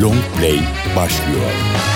Long Play başlıyor.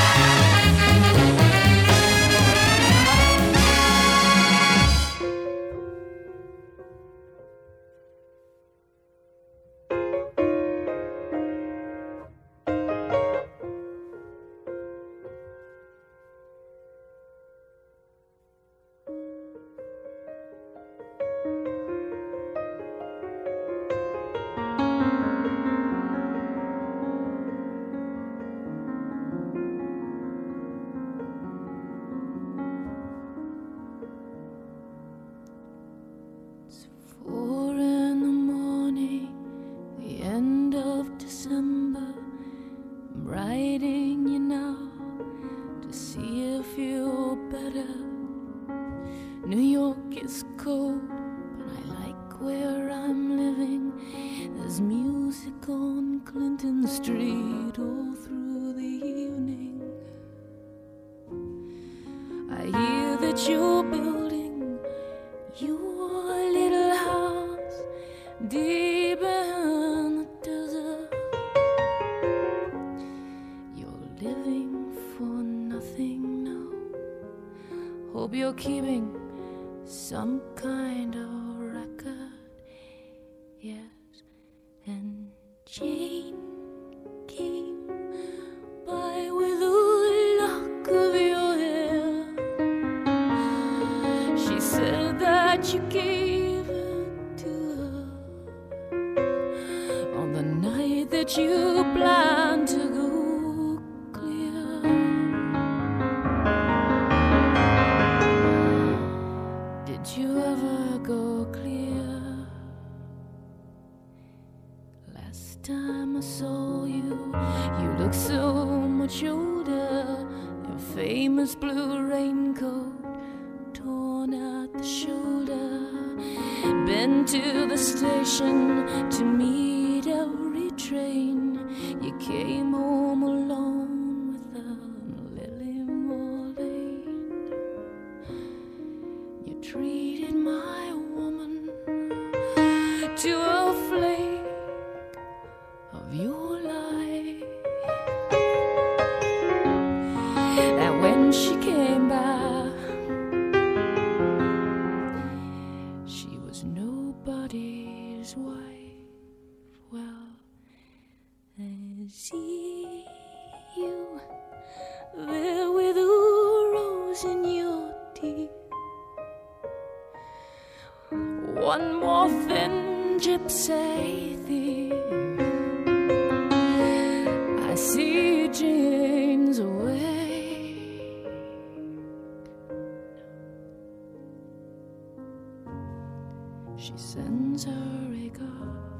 she sends her regards.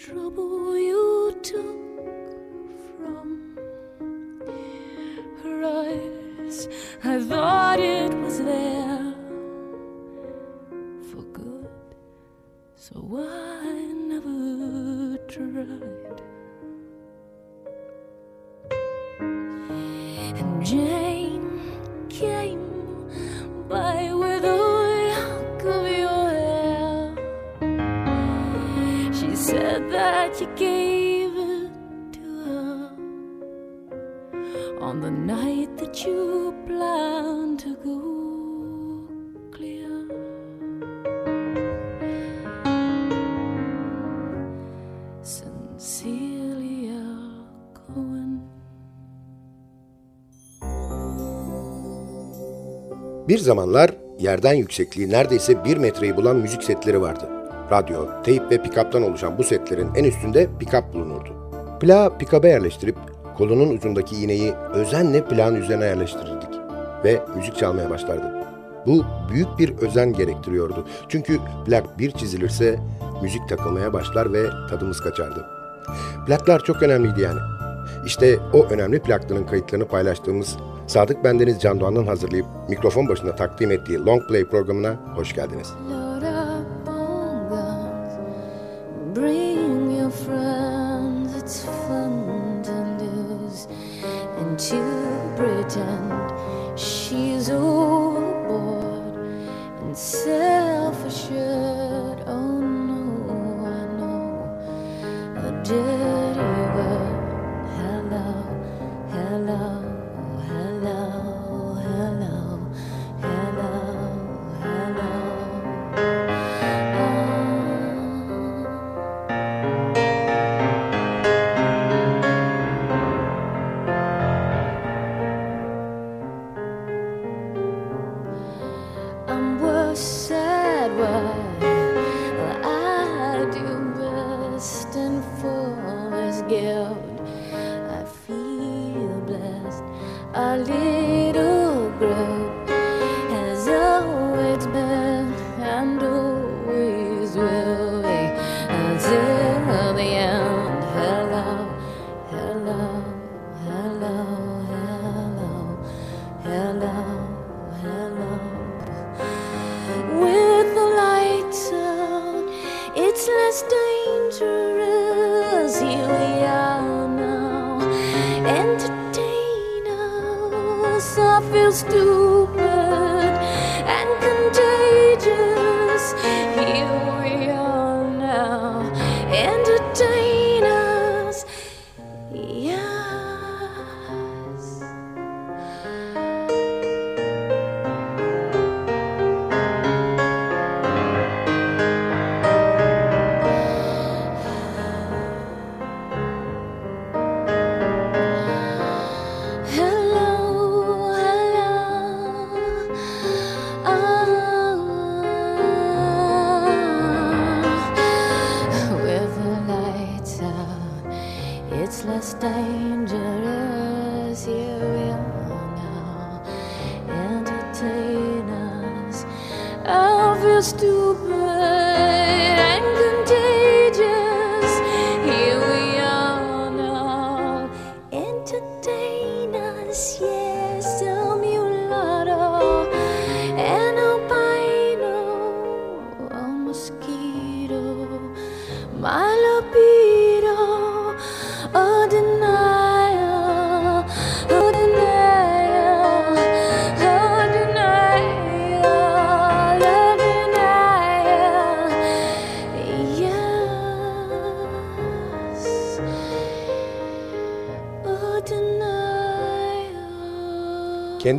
trouble you took from her eyes. I thought it was there for good, so I never tried. you gave it to her on the night that you planned to go clear. Sincerely, you're. Bir zamanlar yerden yüksekliği neredeyse bir metreyi bulan müzik setleri vardı. Radyo, teyp ve pikaptan oluşan bu setlerin en üstünde pikap bulunurdu. Plağı pikaba yerleştirip kolunun ucundaki iğneyi özenle plağın üzerine yerleştirirdik ve müzik çalmaya başlardı. Bu büyük bir özen gerektiriyordu. Çünkü plak bir çizilirse müzik takılmaya başlar ve tadımız kaçardı. Plaklar çok önemliydi yani. İşte o önemli plakların kayıtlarını paylaştığımız Sadık Bendeniz Can Doğan'ın hazırlayıp mikrofon başında takdim ettiği Long Play programına hoş geldiniz. She's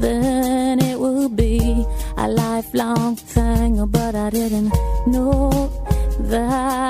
then it will be a lifelong thing. But I didn't know that.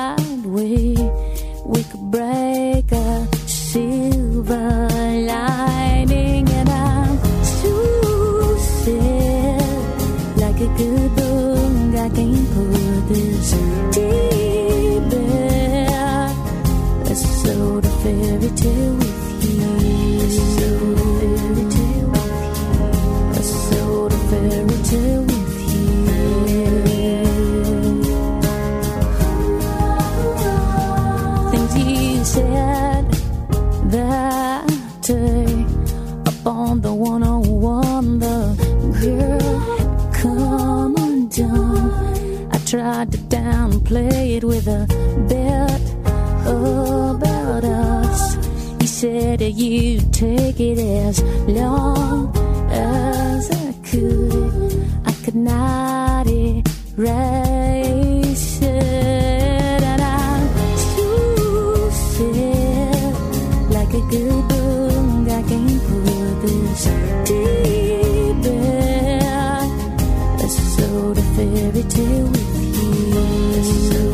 take it as long as I could. I could not erase it, and I'm too sick, like a good book. I can't pull this deep in a sort of fairy tale with you.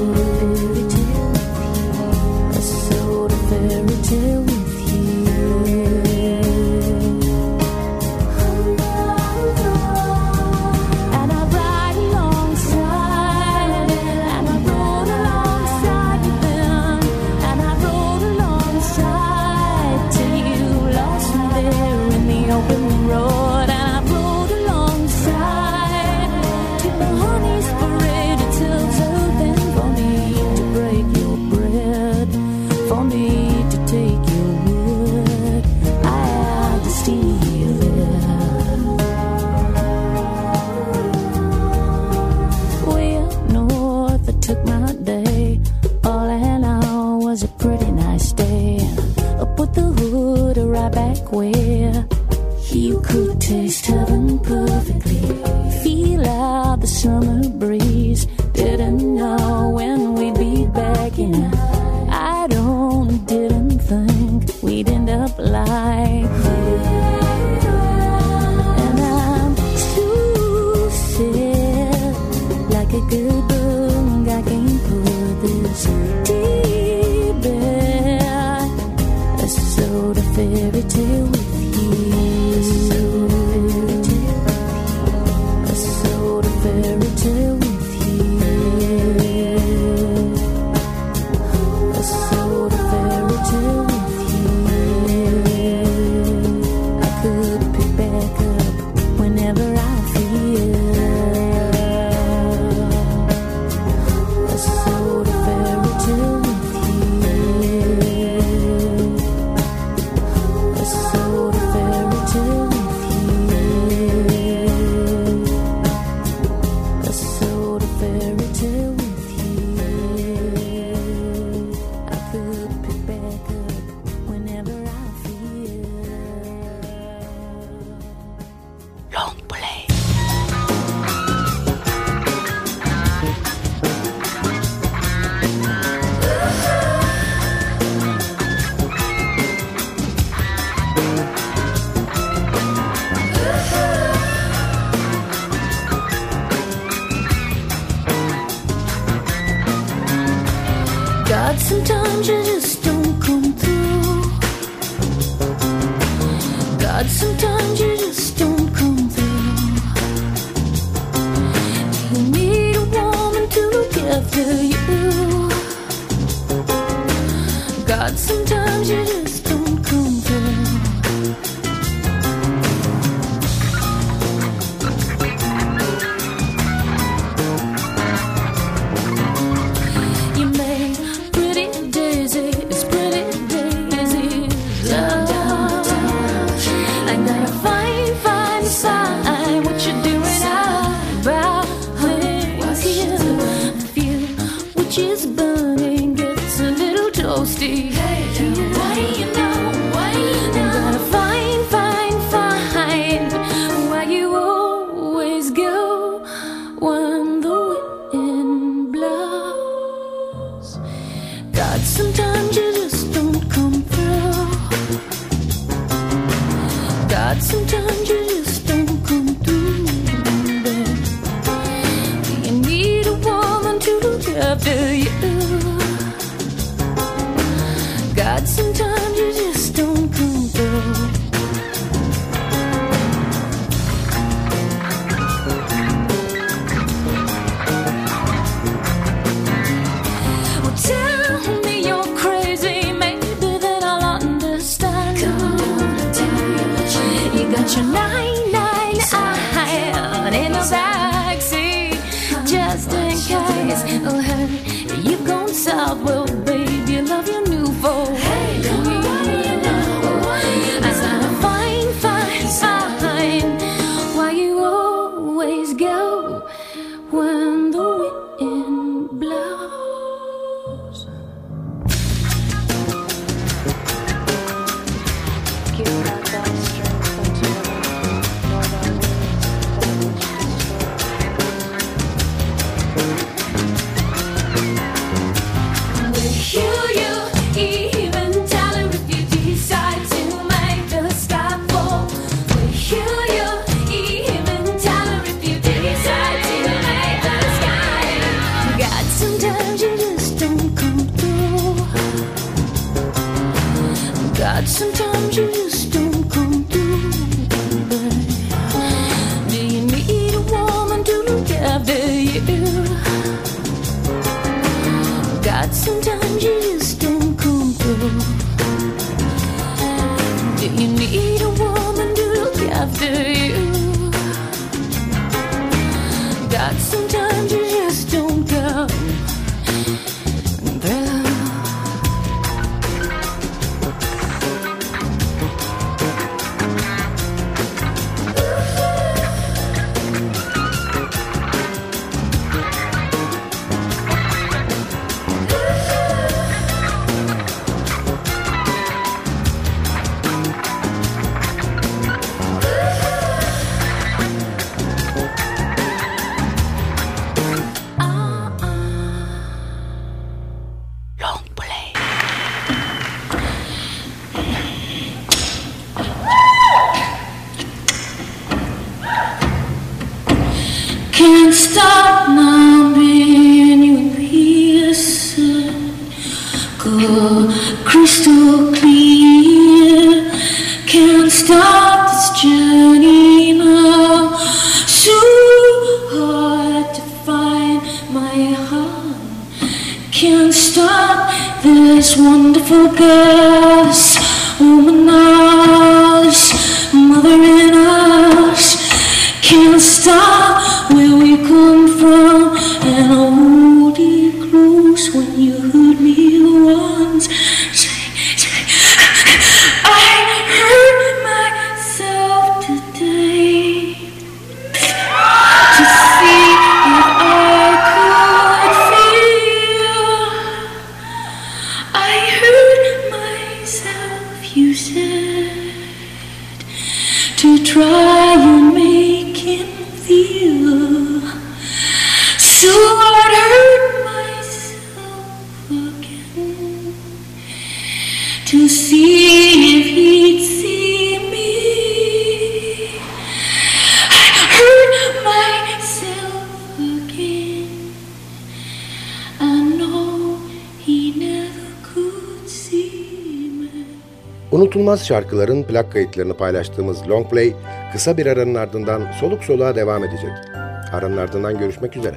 Caracas. start now being you peace Go crystal clear Can't stop this journey now. So hard to find my heart Can't stop this wonderful girl This woman I Unutulmaz şarkıların plak kayıtlarını paylaştığımız Longplay kısa bir aranın ardından soluk soluğa devam edecek. Aranın ardından görüşmek üzere.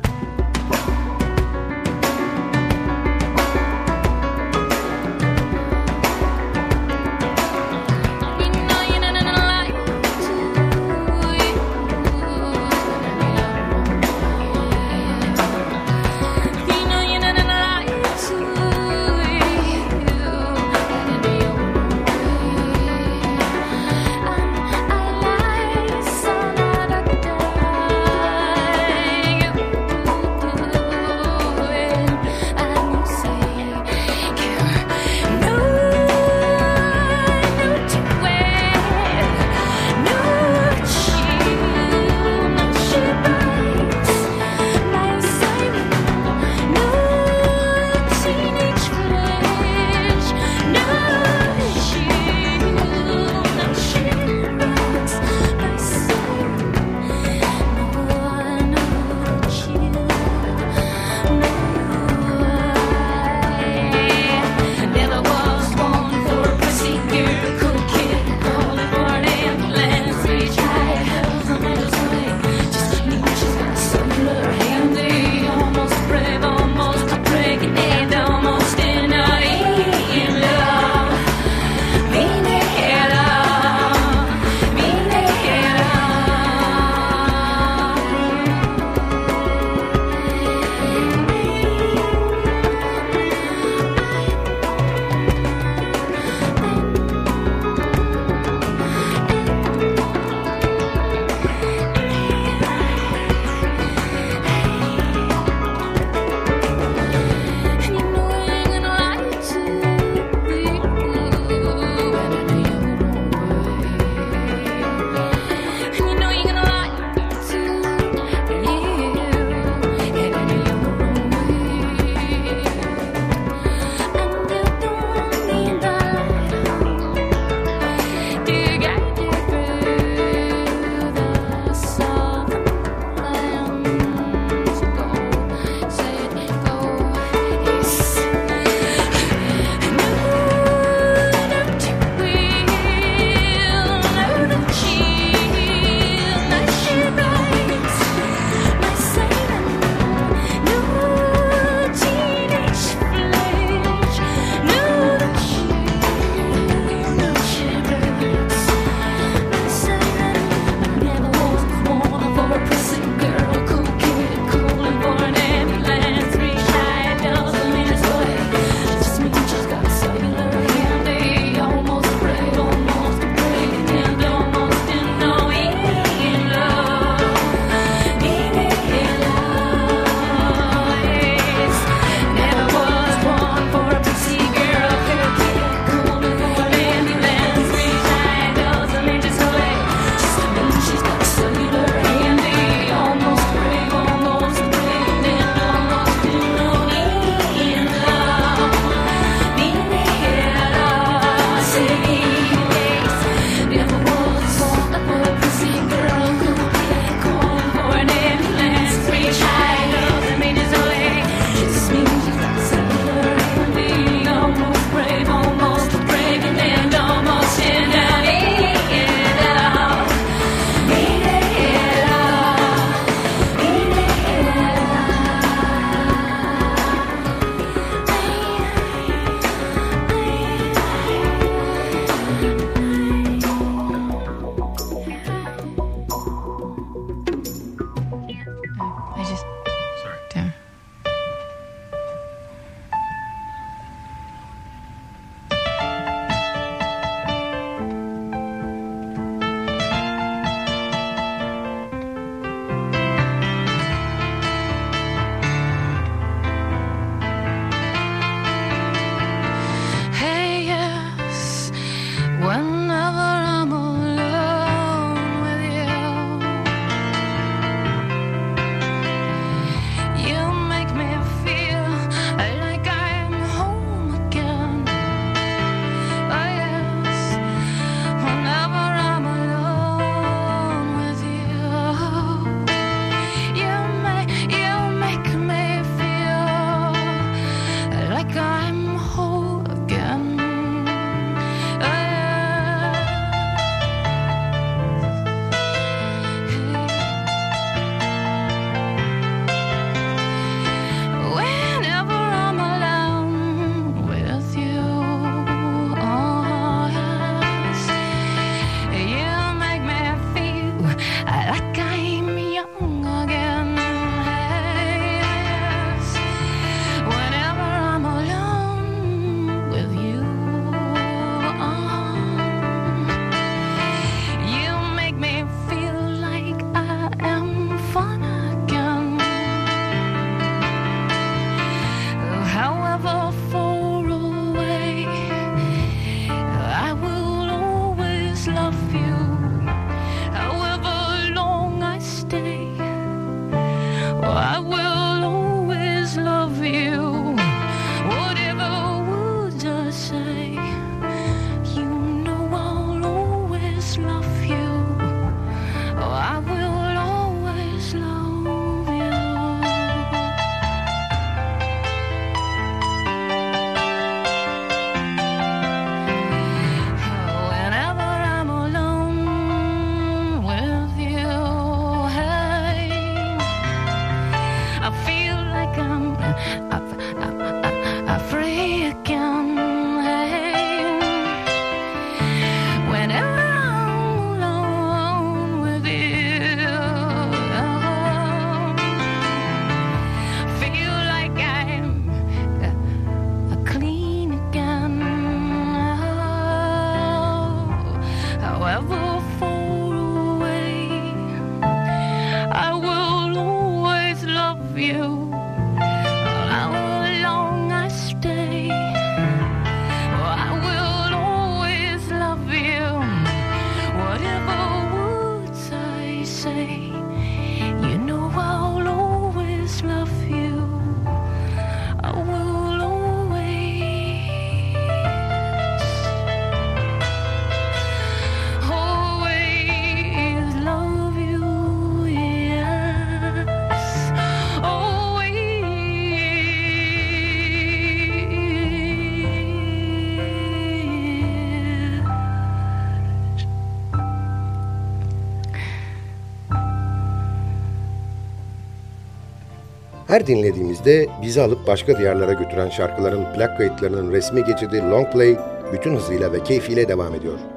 Her dinlediğimizde bizi alıp başka diyarlara götüren şarkıların plak kayıtlarının resmi geçidi Long Play bütün hızıyla ve keyfiyle devam ediyor.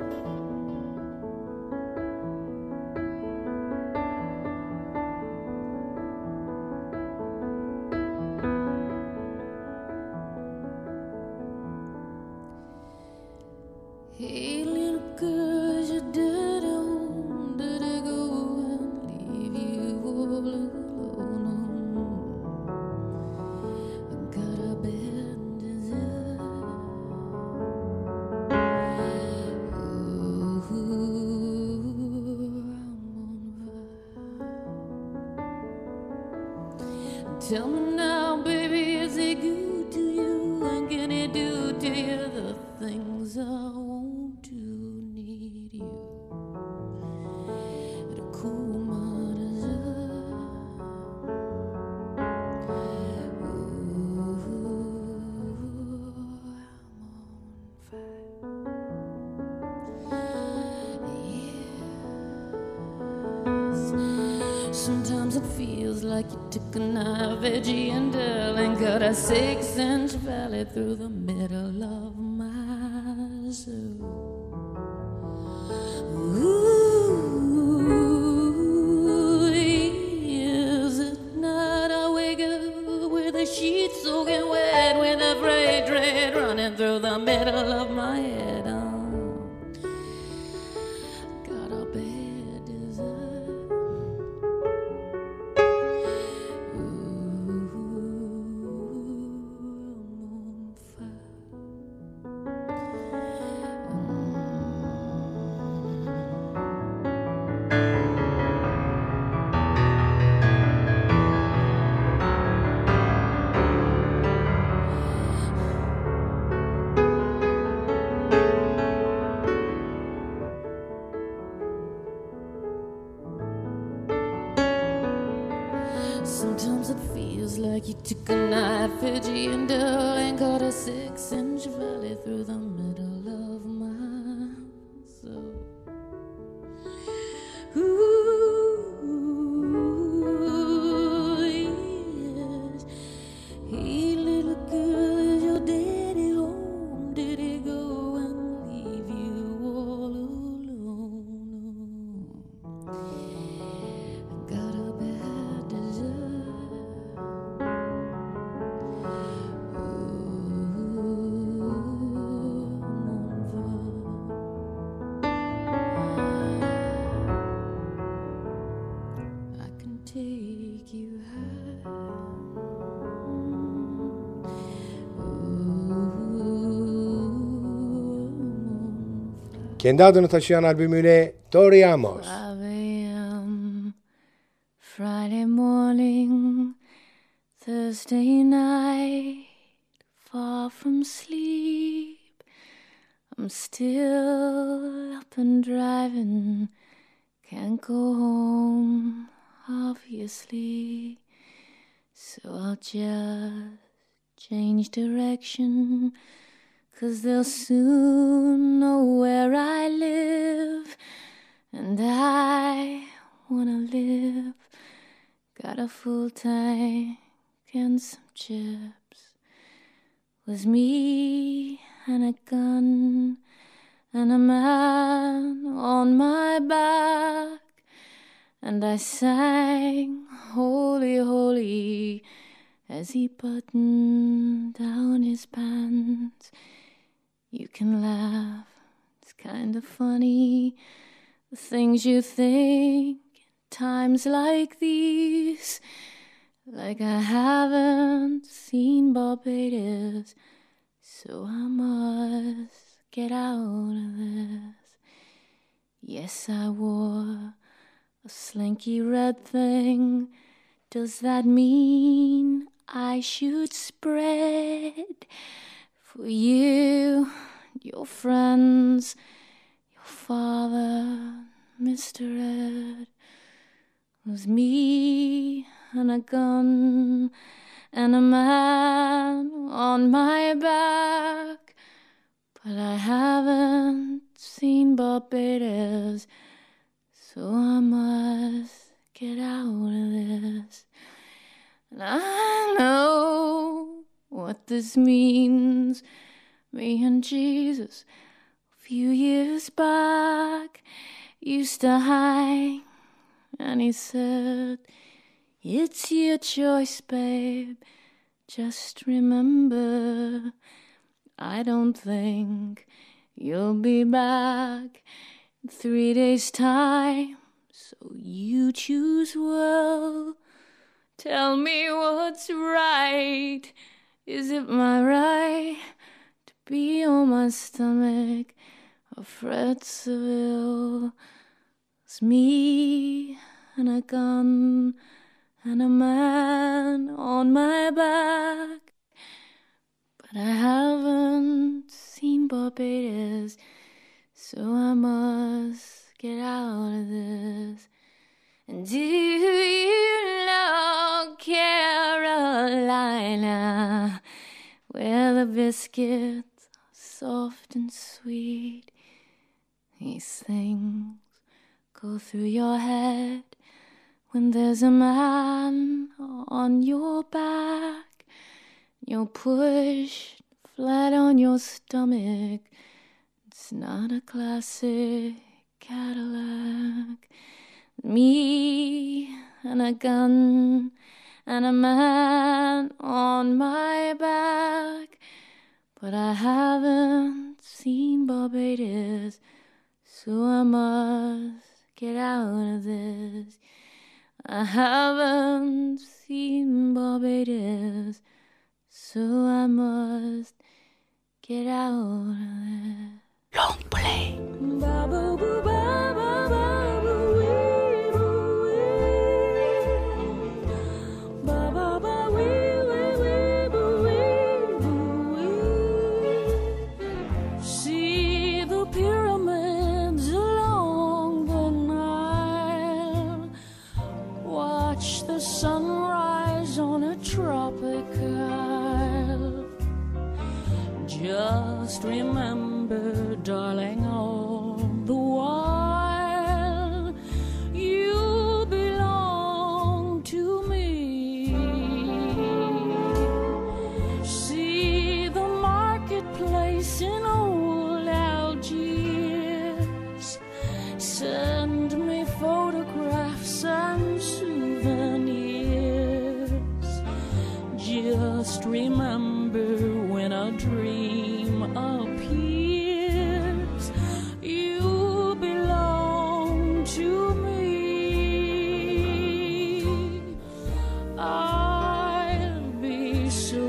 through the Kendi adını taşıyan albümüyle Tori Amos. 5 a.m. Friday morning, Thursday night, far from sleep. I'm still up and driving, can't go home, obviously. So I'll just change direction. Cause they'll soon know where I live, and I wanna live. Got a full tank and some chips. Was me and a gun and a man on my back, and I sang Holy, Holy as he buttoned down his pants. You can laugh, it's kind of funny. The things you think in times like these. Like I haven't seen Barbados, so I must get out of this. Yes, I wore a slinky red thing. Does that mean I should spread? For you, your friends, your father, Mr. Ed, was me and a gun and a man on my back. But I haven't seen Barbados, so I must get out of this. And I know what this means. Me and Jesus, a few years back, used to hang, and he said, It's your choice, babe. Just remember, I don't think you'll be back in three days' time, so you choose well. Tell me what's right. Is it my right to be on my stomach? Or Fred Seville? It's me and a gun and a man on my back. But I haven't seen Barbados, so I must get out of this. Do you know Carolina, where the biscuits are soft and sweet? These things go through your head when there's a man on your back. You're pushed flat on your stomach. It's not a classic Cadillac. Me and a gun and a man on my back. But I haven't seen Barbados, so I must get out of this. I haven't seen Barbados, so I must get out of this. Long play. See Just be so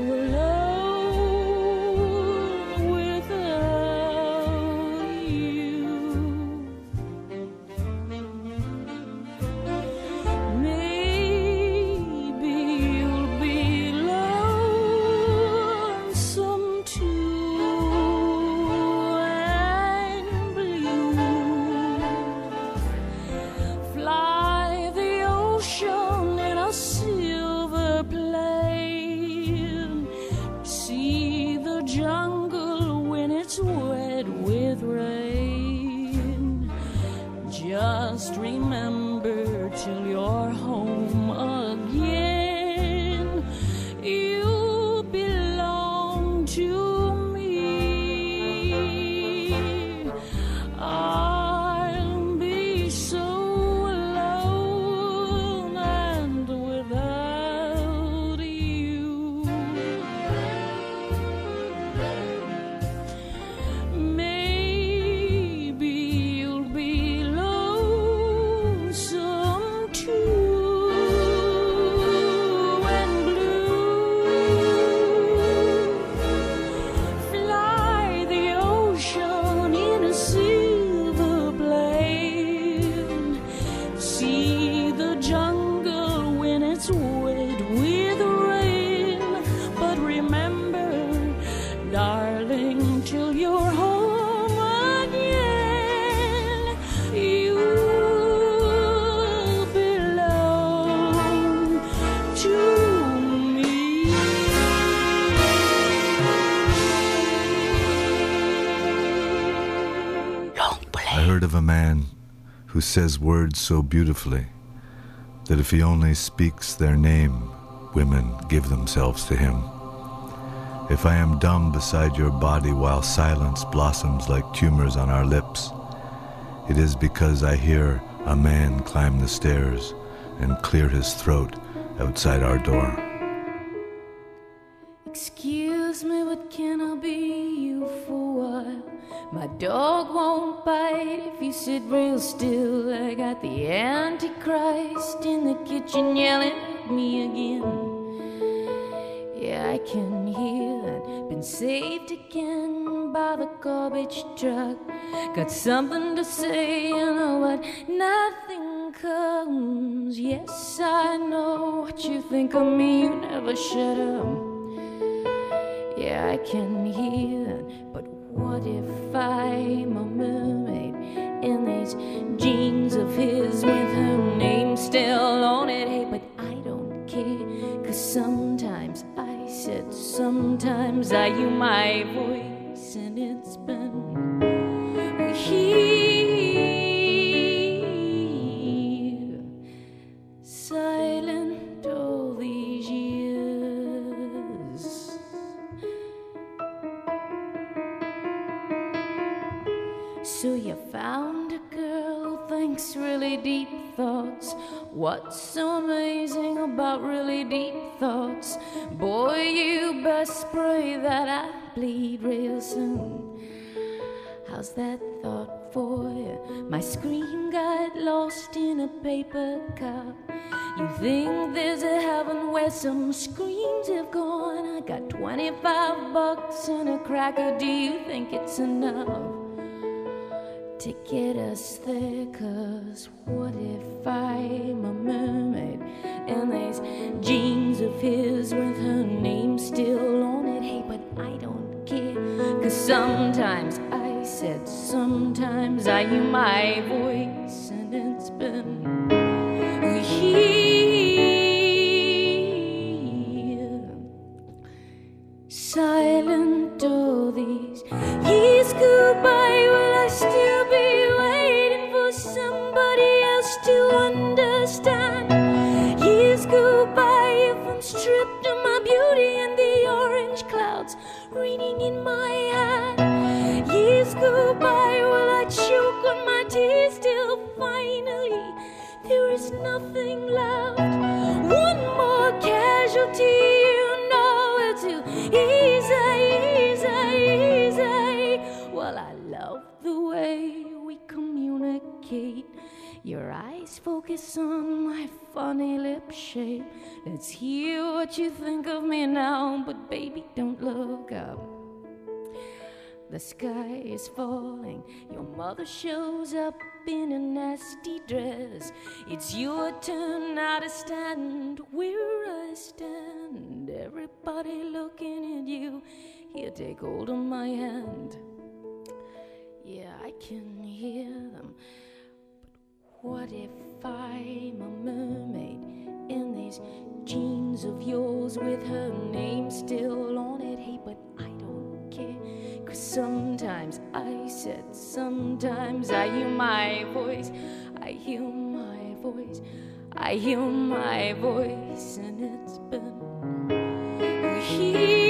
says words so beautifully that if he only speaks their name, women give themselves to him. If I am dumb beside your body while silence blossoms like tumors on our lips, it is because I hear a man climb the stairs and clear his throat outside our door. Bite if you sit real still. I got the Antichrist in the kitchen yelling at me again. Yeah, I can hear that. Been saved again by the garbage truck. Got something to say, you know what? Nothing comes. Yes, I know what you think of me. You never shut up. Yeah, I can hear that. What if I'm a mermaid in these jeans of his with her name still on it? Hey, but I don't care. Cause sometimes I said, sometimes I use my voice, and it's been What's so amazing about really deep thoughts? Boy, you best pray that I bleed real soon. How's that thought for you? My screen got lost in a paper cup. You think there's a heaven where some screens have gone? I got 25 bucks and a cracker. Do you think it's enough to get us there? Cause what if I'm a mermaid and these jeans of his with her name still on it? Hey, but I don't care. Cause sometimes I said, sometimes I use my voice, and it's been here. Silent all these years goodbye. Stripped of my beauty and the orange clouds raining in my hand. Years go by, will I choke on my tears till finally there is nothing left? Focus on my funny lip shape. Let's hear what you think of me now, but baby, don't look up. The sky is falling. Your mother shows up in a nasty dress. It's your turn now to stand where I stand. Everybody looking at you. Here, take hold of my hand. Yeah, I can hear them. But what if I'm a mermaid in these jeans of yours with her name still on it? Hey, but I don't care. Cause sometimes I said, sometimes I hear my voice. I hear my voice. I hear my voice, and it's been here.